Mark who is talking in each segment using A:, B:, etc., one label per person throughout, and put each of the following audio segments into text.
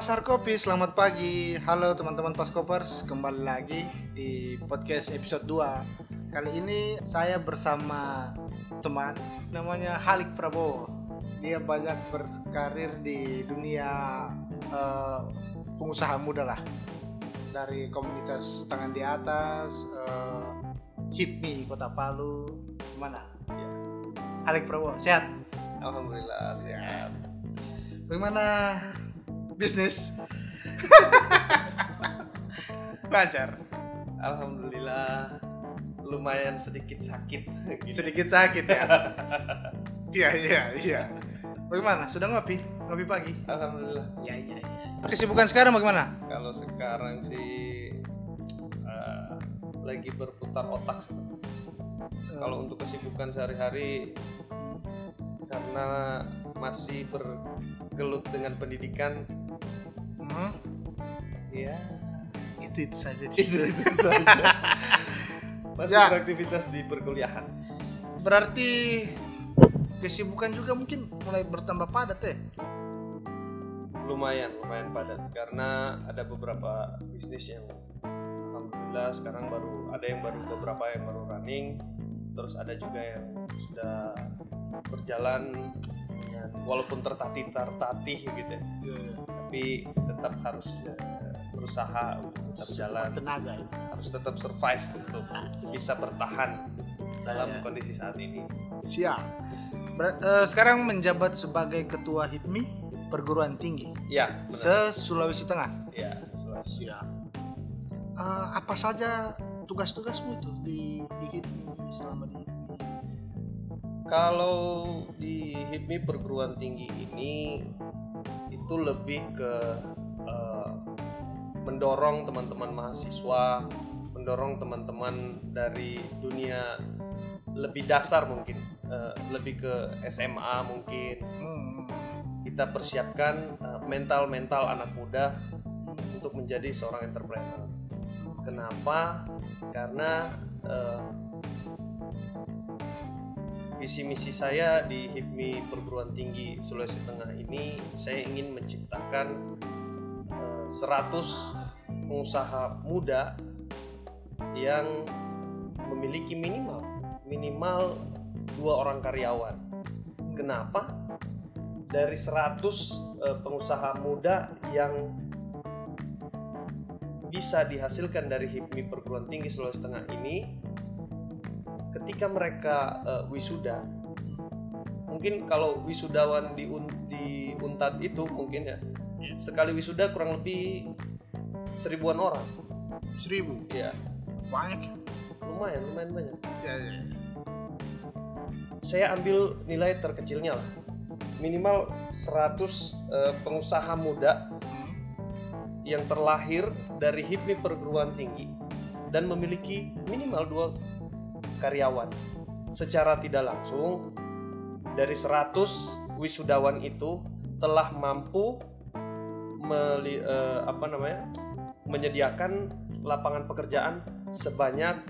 A: Pasar Kopi, selamat pagi. Halo teman-teman Paskopers, kembali lagi di podcast episode 2. Kali ini saya bersama teman namanya Halik Prabowo. Dia banyak berkarir di dunia eh, pengusaha muda lah. Dari komunitas tangan di atas, eh, HIPMI Kota Palu, gimana? Halik Prabowo, sehat?
B: Alhamdulillah sehat.
A: Bagaimana bisnis? Lancar.
B: Alhamdulillah lumayan sedikit sakit. Gitu.
A: Sedikit sakit ya. Iya iya iya. Bagaimana? Sudah ngopi? Ngopi pagi?
B: Alhamdulillah.
A: Iya iya. iya. Kesibukan sekarang bagaimana?
B: Kalau sekarang sih eh, lagi berputar otak sih. Kalau untuk kesibukan sehari-hari karena masih bergelut dengan pendidikan,
A: Hmm,
B: ya
A: itu itu saja.
B: itu itu saja. Masih
A: Ya.
B: beraktivitas di perkuliahan.
A: Berarti kesibukan juga mungkin mulai bertambah padat ya?
B: lumayan lumayan padat karena ada beberapa bisnis yang alhamdulillah sekarang baru ada yang baru beberapa yang baru running terus ada juga yang sudah berjalan dengan walaupun tertatih tertatih gitu ya tapi tetap harus eh, berusaha untuk tetap jalan
A: tenaga ya.
B: harus tetap survive untuk bisa bertahan dalam
A: Ya.
B: kondisi saat ini
A: Siap. Ber- eh, sekarang menjabat sebagai ketua HIPMI perguruan tinggi
B: ya
A: se
B: benar
A: Sulawesi Tengah.
B: ya selesai.
A: Siap. Eh, apa saja tugas-tugasmu itu di di HIPMI selama di HIPMI?
B: Kalau di HIPMI perguruan tinggi ini itu lebih ke mendorong teman-teman mahasiswa, mendorong teman-teman dari dunia lebih dasar mungkin, eh, lebih ke SMA mungkin.
A: Hmm.
B: Kita persiapkan eh, mental-mental anak muda untuk menjadi seorang entrepreneur. Kenapa? Karena eh, visi misi saya di HIPMI Perguruan Tinggi Sulawesi Tengah ini saya ingin menciptakan 100 pengusaha muda yang memiliki minimal minimal dua orang karyawan. Kenapa? Dari 100 eh, pengusaha muda yang bisa dihasilkan dari HIPMI Perguruan Tinggi Sulawesi Tengah ini ketika mereka eh, wisuda mungkin kalau wisudawan di di Untad itu mungkin ya sekali wisuda kurang lebih seribuan orang
A: Seribu.
B: ya
A: Banyak. ya?
B: lumayan lumayan banyak
A: Ya, ya.
B: saya ambil nilai terkecilnya lah minimal 100 eh, pengusaha muda
A: Hmm.
B: yang terlahir dari HIPMI perguruan tinggi dan memiliki minimal dua karyawan. Secara tidak langsung dari 100 wisudawan itu telah mampu meli- eh, apa namanya? menyediakan lapangan pekerjaan sebanyak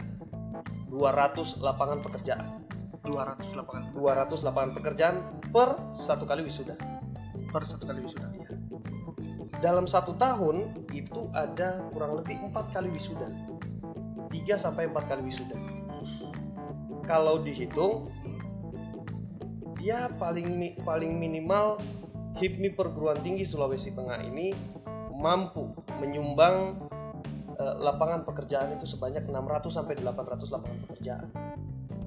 B: 200 lapangan pekerjaan.
A: 200 lapangan
B: 200 lapangan pekerjaan per satu kali wisuda.
A: per satu kali wisuda.
B: dalam satu tahun itu ada kurang lebih empat kali wisuda 3 sampai empat kali wisuda kalau dihitung ya paling paling minimal HIPMI perguruan tinggi Sulawesi Tengah ini mampu menyumbang eh, lapangan pekerjaan itu sebanyak 600 sampai 800 lapangan pekerjaan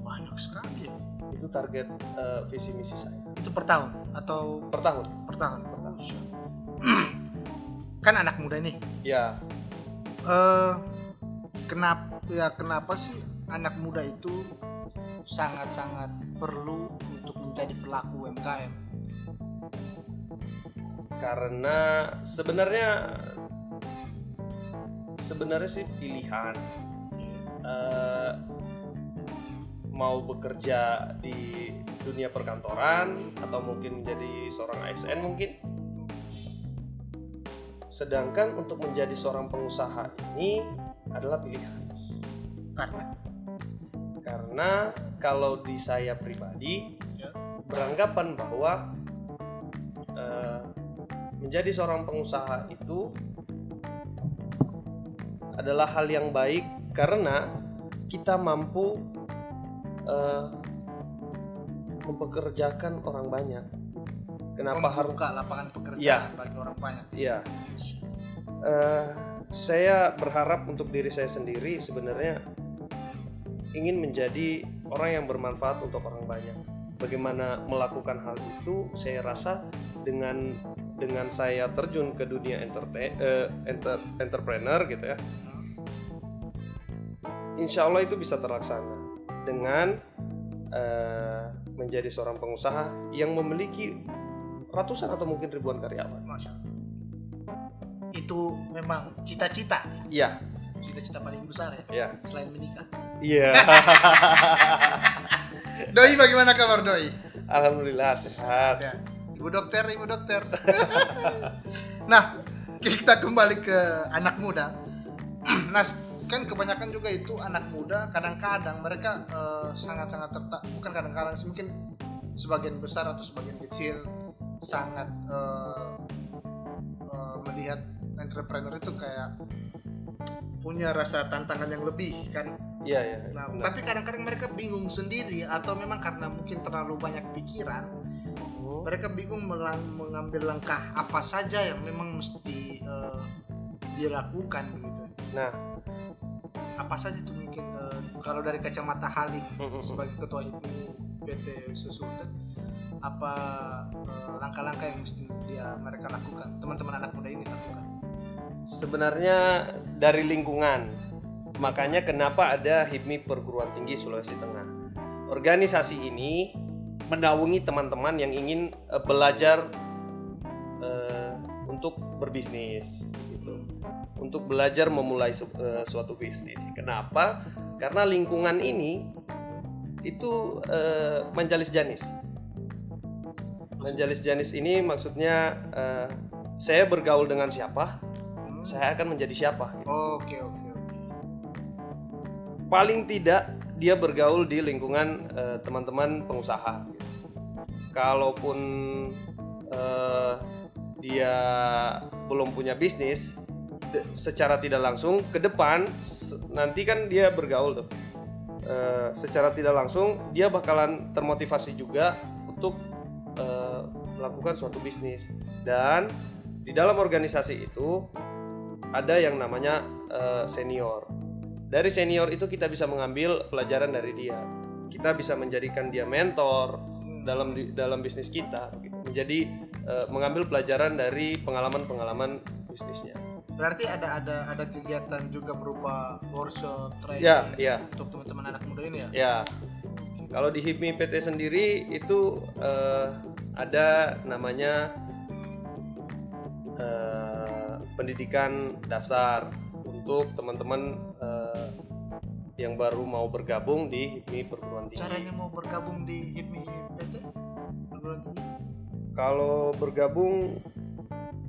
A: Banyak sekali. ya.
B: itu target eh, visi misi saya
A: Itu per tahun atau
B: per tahun
A: per tahun?
B: per tahun
A: kan anak muda nih.
B: ya
A: Eh kenapa ya kenapa sih anak muda itu sangat-sangat perlu untuk menjadi pelaku UMKM?
B: Karena sebenarnya sebenarnya sih pilihan. Eh, mau bekerja di dunia perkantoran atau mungkin menjadi seorang ASN mungkin. Sedangkan untuk menjadi seorang pengusaha ini adalah pilihan.
A: Karena?
B: Karena kalau di saya pribadi
A: Ya.
B: beranggapan bahwa menjadi seorang pengusaha itu adalah hal yang baik karena kita mampu eh, mempekerjakan orang banyak. Kenapa harus
A: lapangan pekerjaan
B: Iya.
A: bagi orang banyak
B: Iya. Eh, saya berharap untuk diri saya sendiri sebenarnya ingin menjadi orang yang bermanfaat untuk orang banyak. Bagaimana melakukan hal itu? Saya rasa dengan dengan saya terjun ke dunia enterte- eh, enter- entrepreneur gitu ya, insya Allah itu bisa terlaksana dengan eh, menjadi seorang pengusaha yang memiliki ratusan atau mungkin ribuan karyawan.
A: Masya Allah. itu memang cita-cita
B: Iya,
A: cita-cita paling besar ya
B: iya.
A: selain menikah
B: Iya.
A: Doi bagaimana kabar Doi
B: Alhamdulillah sehat.
A: ya ibu dokter ibu dokter nah kita kembali ke anak muda nah kan kebanyakan juga itu anak muda kadang-kadang mereka eh, sangat-sangat tertak bukan kadang-kadang mungkin sebagian besar atau sebagian kecil sangat eh, eh, melihat entrepreneur itu kayak punya rasa tantangan yang lebih kan
B: Iya, iya.
A: Nah,
B: benar.
A: tapi kadang-kadang mereka bingung sendiri atau memang karena mungkin terlalu banyak pikiran,
B: Hmm.
A: mereka bingung melang- mengambil langkah apa saja yang memang mesti eh, dilakukan begitu.
B: Nah,
A: Apa saja itu mungkin eh, kalau dari kacamata Halik sebagai ketua itu PT Susultan apa eh, langkah-langkah yang mesti dia mereka lakukan, teman-teman anak muda ini lakukan.
B: sebenarnya dari lingkungan. Makanya kenapa ada HIPMI Perguruan Tinggi Sulawesi Tengah. Organisasi ini menaungi teman-teman yang ingin eh, belajar eh, untuk berbisnis gitu. Untuk belajar memulai su- eh, suatu bisnis. Kenapa? Karena lingkungan ini itu eh, menjalis janis. Menjalis janis ini maksudnya eh, saya bergaul dengan siapa,
A: Hmm.
B: saya akan menjadi siapa. gitu.
A: Oke oke oke.
B: Paling tidak dia bergaul di lingkungan eh, teman-teman pengusaha. gitu. Kalaupun eh, dia belum punya bisnis, secara tidak langsung ke depan nanti kan dia bergaul tuh. Eh, secara tidak langsung dia bakalan termotivasi juga untuk eh, melakukan suatu bisnis dan di dalam organisasi itu ada yang namanya eh, senior. Dari senior itu kita bisa mengambil pelajaran dari dia. Kita bisa menjadikan dia mentor dalam dalam bisnis kita, gitu. menjadi eh, mengambil pelajaran dari pengalaman-pengalaman bisnisnya.
A: Berarti ada ada ada kegiatan juga berupa workshop training
B: Ya, ya,
A: untuk teman-teman anak muda ini ya.
B: ya. Kalau di HIPMI PT sendiri itu eh, ada namanya eh, pendidikan dasar untuk teman-teman yang baru mau bergabung di HIPMI perguruan tinggi.
A: Caranya mau bergabung di HIPMI PT perguruan tinggi?
B: Kalau bergabung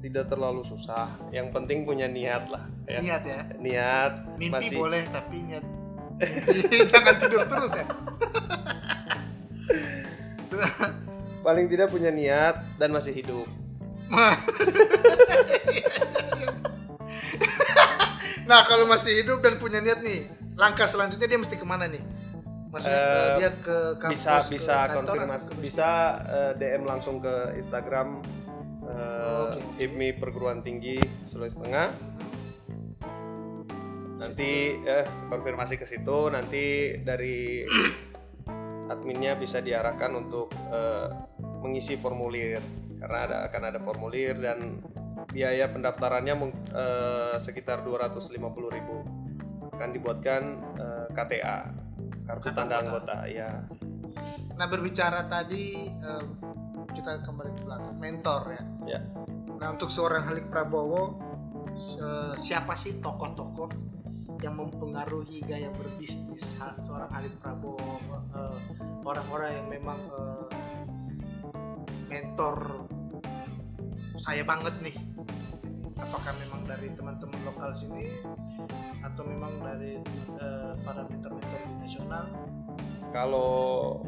B: tidak terlalu susah. Yang penting punya niat lah. Ya.
A: Niat ya.
B: Niat
A: Mimpi
B: masih
A: boleh tapi niat jangan tidur terus ya.
B: paling tidak punya niat dan masih hidup.
A: nah kalau masih hidup dan punya niat nih, langkah selanjutnya dia mesti ke mana nih? Maksudnya
B: eh,
A: dia ke kampus,
B: bisa
A: ke
B: bisa
A: kantor,
B: konfirmasi bisa eh, DM langsung ke Instagram eh,
A: Oke.
B: HIPMI perguruan tinggi Sulawesi Tengah nanti eh konfirmasi ke situ nanti dari adminnya bisa diarahkan untuk eh, mengisi formulir karena ada akan ada formulir dan biaya pendaftarannya eh, sekitar 250.000 akan dibuatkan eh, KTA kartu
A: Kartu
B: tanda
A: anggota.
B: ya
A: Nah berbicara tadi eh, kita kembali ke belakang mentor ya.
B: Ya.
A: Nah untuk seorang Halik Prabowo siapa sih tokoh-tokoh yang mempengaruhi gaya berbisnis seorang Halik Prabowo orang-orang yang memang mentor saya banget nih. Apakah memang dari teman-teman lokal sini atau memang dari eh, para mentor-mentor nasional?
B: kalau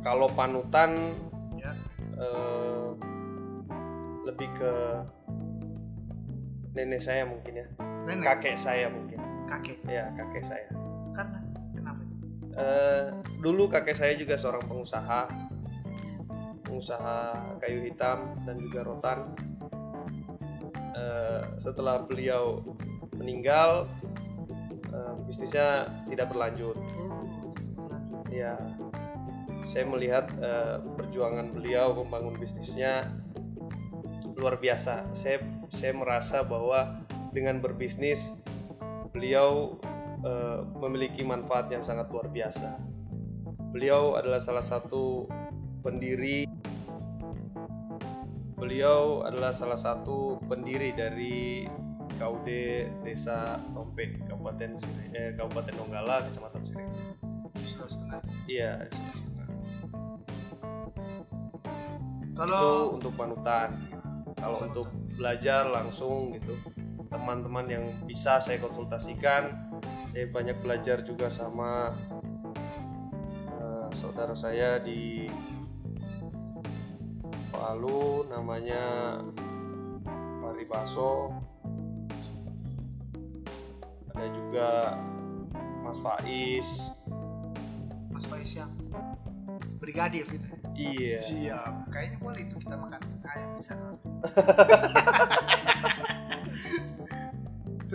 B: kalau panutan
A: Ya.
B: eh, lebih ke nenek saya mungkin ya
A: Nenek,
B: kakek saya mungkin
A: kakek.
B: ya kakek saya
A: Karena kenapa sih?
B: Eh, dulu kakek saya juga seorang pengusaha pengusaha kayu hitam dan juga rotan. Eh, setelah beliau meninggal eh, bisnisnya tidak berlanjut. Ya saya melihat eh, perjuangan beliau membangun bisnisnya luar biasa. Saya saya merasa bahwa dengan berbisnis beliau eh, memiliki manfaat yang sangat luar biasa. Beliau adalah salah satu pendiri beliau adalah salah satu pendiri dari KUD Desa Tompe Kabupaten Sire, eh, Kabupaten Donggala Kecamatan Sire
A: Di Sulawesi Tengah.
B: iya di Sulawesi Tengah.
A: Kalau
B: itu untuk panutan kalau untuk belajar langsung gitu teman-teman yang bisa saya konsultasikan saya banyak belajar juga sama eh, saudara saya di Palu namanya Mari Baso ada juga Mas Faiz
A: Mas Faiz yang brigadir gitu.
B: iya
A: Siap. Kayaknya boleh itu kita makan ayam di sana.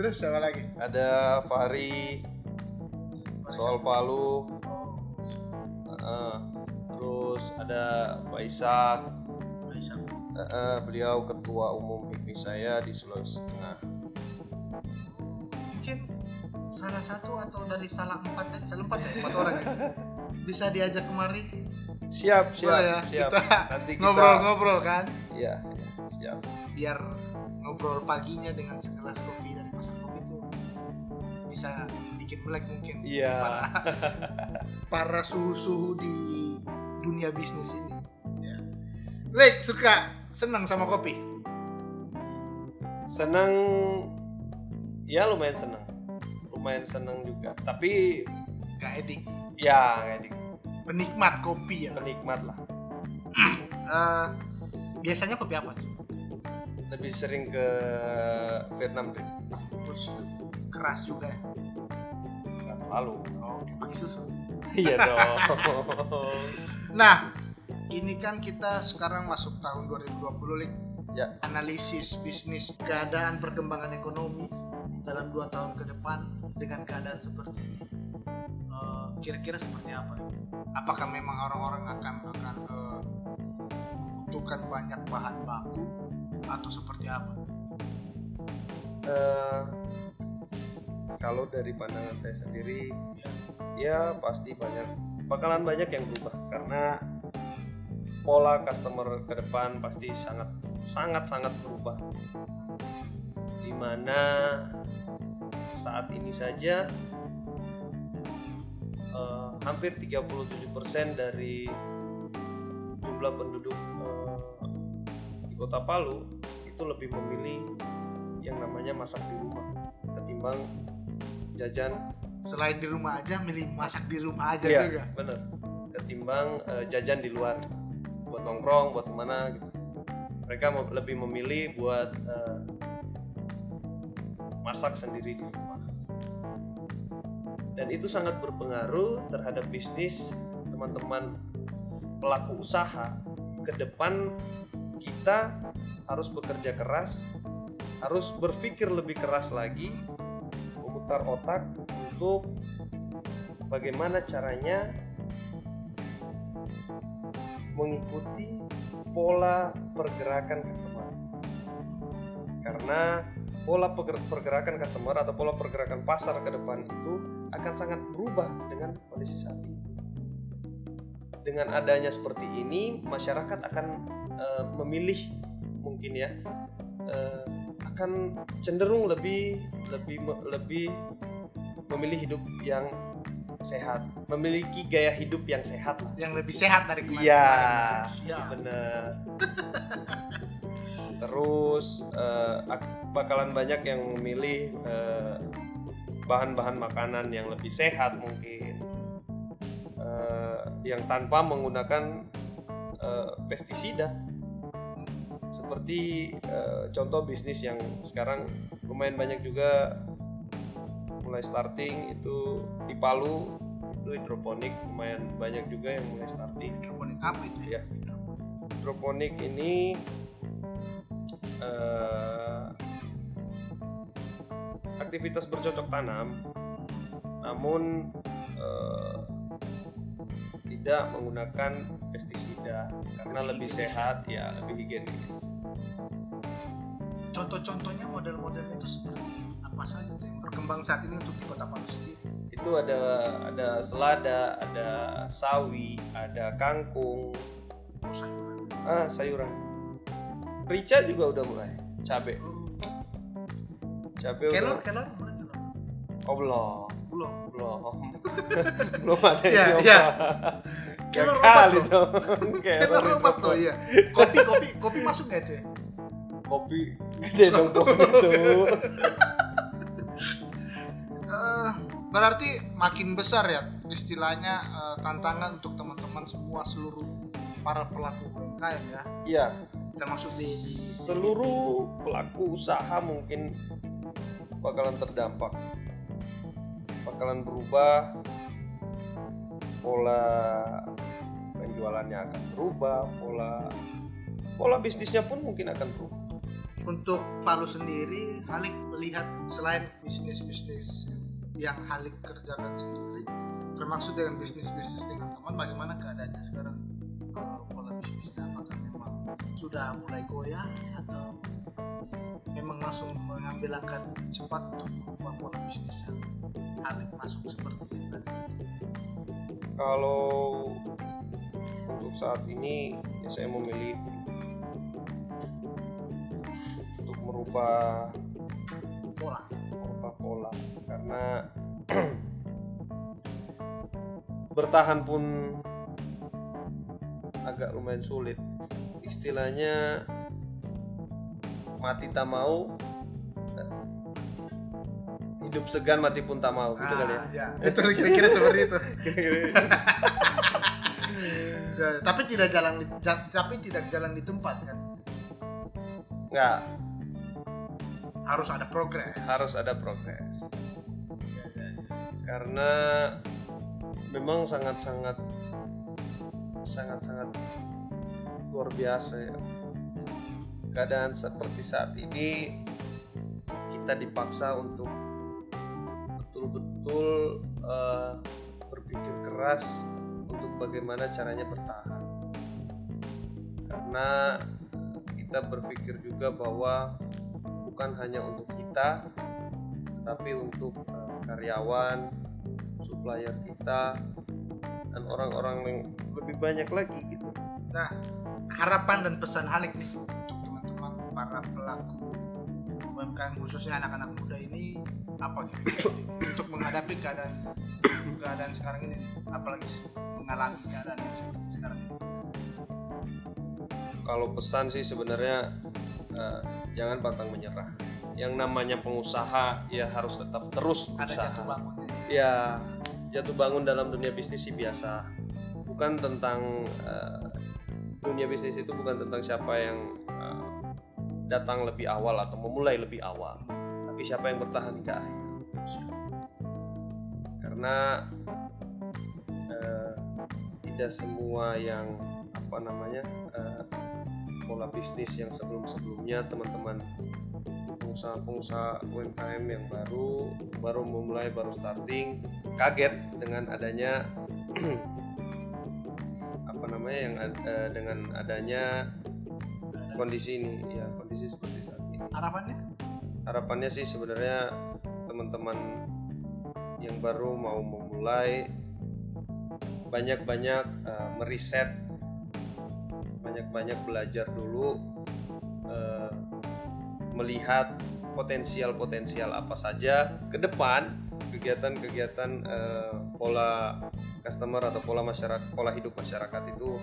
A: Terus apa lagi?
B: ada Fahri soal Palu
A: Oh,
B: Heeh. terus ada Pak
A: Bisa.
B: Heeh, beliau ketua umum HIPMI saya di Sulawesi Tengah.
A: Mungkin salah satu atau dari salah empat tadi, salah empat ya, empat orang ya. Bisa diajak kemari?
B: Siap siap
A: Boleh ya,
B: siap.
A: Kita
B: nanti kita
A: ngobrol-ngobrol kan,
B: iya iya, siap.
A: Biar ngobrol paginya dengan segelas kopi dari pasar kopi itu bisa bikin melek mungkin.
B: Iya.
A: Para suhu-suhu di dunia bisnis ini. Lek suka senang sama kopi.
B: senang ya lumayan senang lumayan senang juga tapi
A: Gak edik.
B: ya kayak di
A: Penikmat kopi ya.
B: penikmat lah
A: Eh, biasanya kopi apa tuh?
B: lebih sering ke Vietnam deh
A: Terus keras juga ya.
B: nggak terlalu
A: Oh, pakai susu.
B: iya dong
A: Nah, ini kan kita sekarang masuk tahun 2020, Lik.
B: Ya.
A: Analisis bisnis keadaan perkembangan ekonomi dalam dua tahun ke depan dengan keadaan seperti ini. Eh, Kira-kira seperti apa? Apakah memang orang-orang akan akan eh, membutuhkan banyak bahan baku atau seperti apa?
B: Eh, kalau dari pandangan saya sendiri ya pasti banyak bakalan banyak yang berubah karena pola customer ke depan pasti sangat sangat sangat berubah. Di mana saat ini saja eh, hampir 37% dari jumlah penduduk eh, di kota Palu itu lebih memilih yang namanya masak di rumah ketimbang jajan.
A: Selain di rumah aja, milih masak di rumah aja
B: Iya,
A: juga.
B: bener. Ketimbang eh, jajan di luar buat nongkrong buat ke mana gitu. Mereka lebih memilih buat eh, masak sendiri di rumah. Dan itu sangat berpengaruh terhadap bisnis teman-teman pelaku usaha. Ke depan kita harus bekerja keras harus berpikir lebih keras lagi memutar otak untuk bagaimana caranya mengikuti pola pergerakan customer. Karena pola pergerakan customer atau pola pergerakan pasar ke depan itu akan sangat berubah dengan kondisi saat ini. Dengan adanya seperti ini masyarakat akan eh, memilih mungkin ya eh, akan cenderung lebih lebih lebih memilih hidup yang sehat memiliki gaya hidup yang sehat
A: Yang lebih sehat dari kemarin.
B: Iya,
A: Siap.
B: bener. Terus ak- bakalan banyak yang memilih eh, bahan-bahan makanan yang lebih sehat mungkin, Eh, yang tanpa menggunakan eh, pestisida. seperti eh, contoh bisnis yang sekarang lumayan banyak juga mulai starting itu di Palu itu hidroponik lumayan banyak juga yang mulai starting.
A: Hidroponik apa itu
B: ya? Hidroponik ini eh, aktivitas bercocok tanam namun eh, tidak menggunakan pestisida karena lebih sehat ya lebih higienis.
A: Contoh-contohnya model-modelnya itu seperti apa saja tuh yang berkembang saat ini untuk di kota Palu sendiri?
B: Itu ada ada selada ada sawi ada kangkung.
A: Oh, sayuran.
B: Ah sayuran. Rica juga udah mulai. Cabe.
A: Oh.
B: cabe
A: kelor
B: udah.
A: Kelor mulai kelor
B: oh belum.
A: Belum.
B: Belum. Belum ada yang nyoba.
A: Kelor
B: Gagal
A: obat loh.
B: itu.
A: kelor obat loh iya. Kopi kopi kopi masuk nggak ya
B: kopi. Gede dong pohon itu
A: Eh, berarti makin besar ya istilahnya eh, tantangan untuk teman-teman semua seluruh para pelaku UMKM ya?
B: Iya.
A: Termasuk di, di
B: seluruh pelaku usaha mungkin bakalan terdampak. Bakalan berubah pola penjualannya akan berubah pola pola bisnisnya pun mungkin akan berubah.
A: Untuk Palu sendiri Halik melihat selain bisnis-bisnis yang Halik kerjakan sendiri termasuk dengan bisnis-bisnis dengan teman bagaimana keadaannya sekarang? Eh, pola bisnisnya apakah memang sudah mulai goyah atau memang langsung mengambil langkah cepat untuk merubah pola bisnis yang Halik masuk seperti tadi?
B: Kalau untuk saat ini ya saya memilih untuk merubah karena bertahan pun agak lumayan sulit. Istilahnya mati tak mau hidup segan mati pun tak mau gitu kali ya.
A: ya. Betul kira-kira seperti itu. Ya, tapi tidak jalan di- tapi tidak jalan di tempat kan?
B: Nggak.
A: Harus ada progres.
B: Harus ada progres karena memang sangat-sangat sangat-sangat luar biasa ya. Keadaan seperti saat ini kita dipaksa untuk betul-betul eh, berpikir keras untuk bagaimana caranya bertahan. Karena kita berpikir juga bahwa bukan hanya untuk kita tapi untuk karyawan, supplier kita dan orang-orang yang lebih banyak lagi gitu.
A: Nah, harapan dan pesan Halik nih untuk teman-teman para pelaku UMKM khususnya anak-anak muda ini apa gitu untuk menghadapi keadaan keadaan sekarang ini apalagi mengalami keadaan yang seperti sekarang ini.
B: Kalau pesan sih sebenarnya eh, jangan pantang menyerah. Yang namanya pengusaha ya harus tetap terus
A: Ada
B: berusaha.
A: jatuh bangunnya.
B: Ya jatuh bangun dalam dunia bisnis sih biasa. Bukan tentang eh, dunia bisnis itu bukan tentang siapa yang eh, datang lebih awal atau memulai lebih awal, tapi siapa yang bertahan hingga akhir. Karena eh, tidak semua yang apa namanya eh, pola bisnis yang sebelum-sebelumnya teman-teman pengusaha-pengusaha UMKM yang baru baru memulai baru starting kaget dengan adanya apa namanya yang ad- eh, dengan adanya kondisi ini ya kondisi seperti saat ini
A: Harapannya?
B: harapannya sih sebenarnya teman-teman yang baru mau memulai banyak-banyak eh, meriset banyak-banyak belajar dulu melihat potensial-potensial apa saja ke depan kegiatan-kegiatan eh, pola customer atau pola masyarakat pola hidup masyarakat itu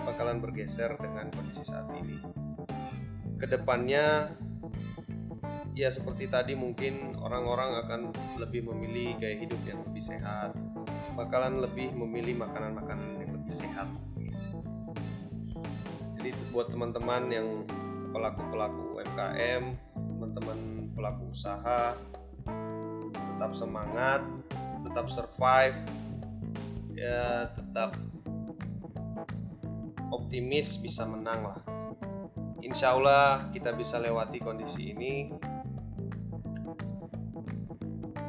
B: bakalan bergeser dengan kondisi saat ini. Ke depannya ya seperti tadi mungkin orang-orang akan lebih memilih gaya hidup yang lebih sehat bakalan lebih memilih makanan-makanan yang lebih sehat. Jadi buat teman-teman yang pelaku-pelaku UMKM, teman-teman pelaku usaha tetap semangat, tetap survive, ya tetap optimis bisa menang lah. Insya Allah kita bisa lewati kondisi ini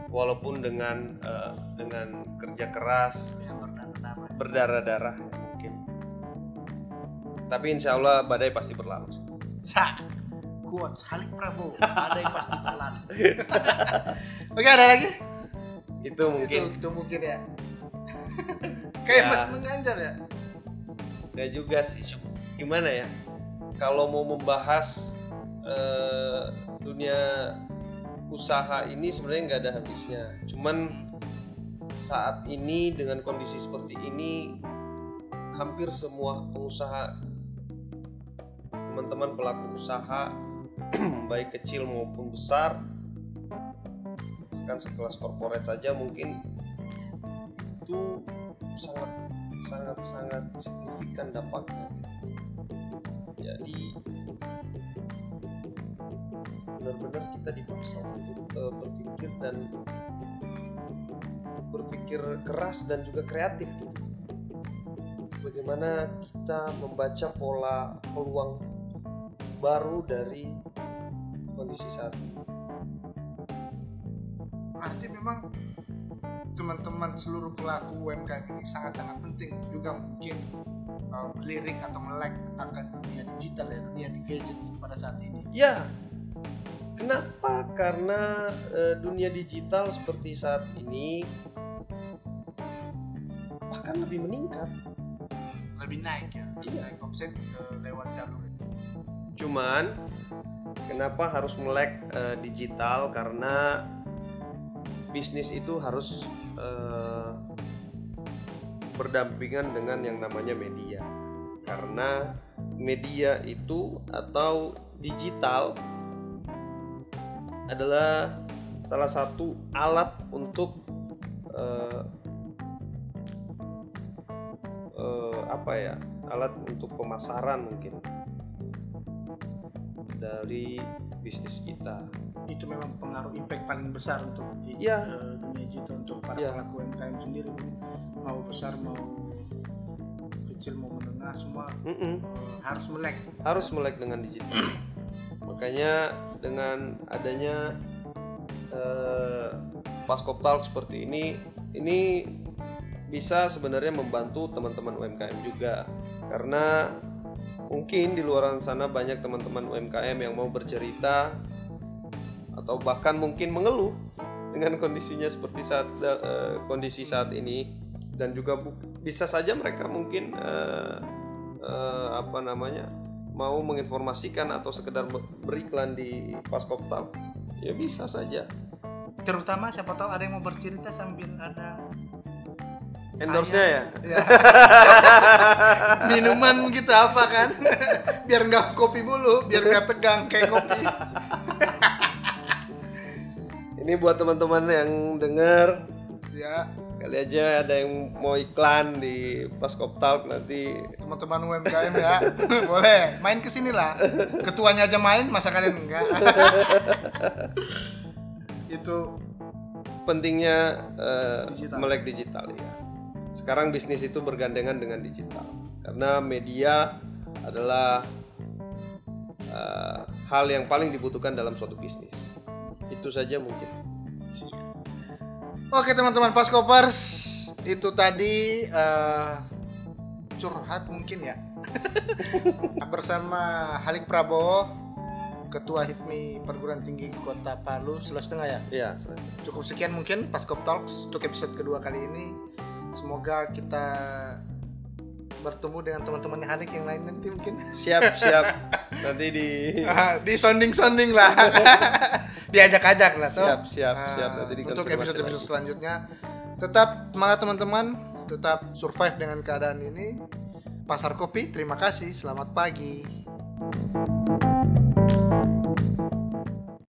B: walaupun dengan eh, dengan kerja keras
A: berdarah-darah.
B: mungkin tapi insya Allah badai pasti berlalu
A: Sa, quotes Halik Prabowo. Ada yang pasti berlalu. Oke, ada lagi?
B: itu mungkin
A: Itu, itu mungkin ya. Kayak
B: Ya.
A: masih menganjar ya.
B: nggak juga sih gimana ya kalau mau membahas eh, dunia usaha ini sebenarnya nggak ada habisnya cuman saat ini dengan kondisi seperti ini hampir semua pengusaha teman-teman pelaku usaha baik kecil maupun besar kan sekelas korporat saja mungkin itu sangat sangat sangat signifikan dampaknya jadi benar-benar kita dipaksa untuk eh, berpikir dan berpikir keras dan juga kreatif gitu. Bagaimana kita membaca pola peluang baru dari kondisi saat ini.
A: Berarti memang teman-teman seluruh pelaku UMKM ini sangat-sangat penting juga mungkin uh, melirik atau melek akan dunia digital ya dunia di gadget pada saat ini.
B: Ya, kenapa? Karena eh, dunia digital seperti saat ini bahkan lebih meningkat.
A: Lebih naik ya, lebih
B: Iya.
A: naik omset uh, lewat jalur.
B: Cuman kenapa harus melek eh, digital? Karena bisnis itu harus eh, berdampingan dengan yang namanya media. Karena media itu atau digital adalah salah satu alat untuk eh, eh, apa ya? Alat untuk pemasaran mungkin dari bisnis kita.
A: Itu memang pengaruh impact paling besar untuk di-
B: Iya.
A: uh, dunia digital untuk para
B: Iya.
A: pelaku UMKM sendiri mau besar mau kecil mau menengah semua
B: Mm-mm.
A: uh, harus melek.
B: harus melek dengan digital. Makanya dengan adanya eh, Paskop Talk seperti ini, ini bisa sebenarnya membantu teman-teman UMKM juga karena mungkin di luar sana banyak teman-teman UMKM yang mau bercerita atau bahkan mungkin mengeluh dengan kondisinya seperti saat eh, kondisi saat ini. Dan juga bisa saja mereka mungkin eh, eh, apa namanya mau menginformasikan atau sekedar ber- beriklan di Paskop Talk ya bisa saja.
A: Terutama siapa tahu ada yang mau bercerita sambil ada
B: endorse-nya ya?
A: Ya, minuman gitu apa kan? Biar nggak kopi mulu biar nggak tegang kayak kopi.
B: Ini buat teman-teman yang dengar
A: ya.
B: Kali aja ada yang mau iklan di Paskop Talk nanti.
A: Teman-teman UMKM ya. Boleh. Main ke sini lah. Ketuanya aja main masa kalian enggak? Itu
B: pentingnya eh,
A: Digital.
B: melek digital ya. Sekarang bisnis itu bergandengan dengan digital. Karena media adalah eh, hal yang paling dibutuhkan dalam suatu bisnis. Itu saja mungkin.
A: Oke teman-teman Paskopers itu tadi eh, curhat mungkin ya. Bersama Halik Prabowo Ketua HIPMI Perguruan Tinggi Kota Palu Sulawesi Tengah ya?
B: Ya,
A: cukup sekian mungkin Paskop Talks untuk episode kedua kali ini semoga kita bertemu dengan teman-teman Halik yang lain nanti mungkin.
B: Siap siap. nanti di
A: di sounding sounding lah. Diajak-ajak lah toh.
B: siap siap
A: Ah,
B: siap. Nanti
A: untuk
B: dikonfirmasi
A: episode-episode
B: lagi.
A: selanjutnya. Tetap semangat teman-teman. Tetap survive dengan keadaan ini. Pasar kopi terima kasih. Selamat pagi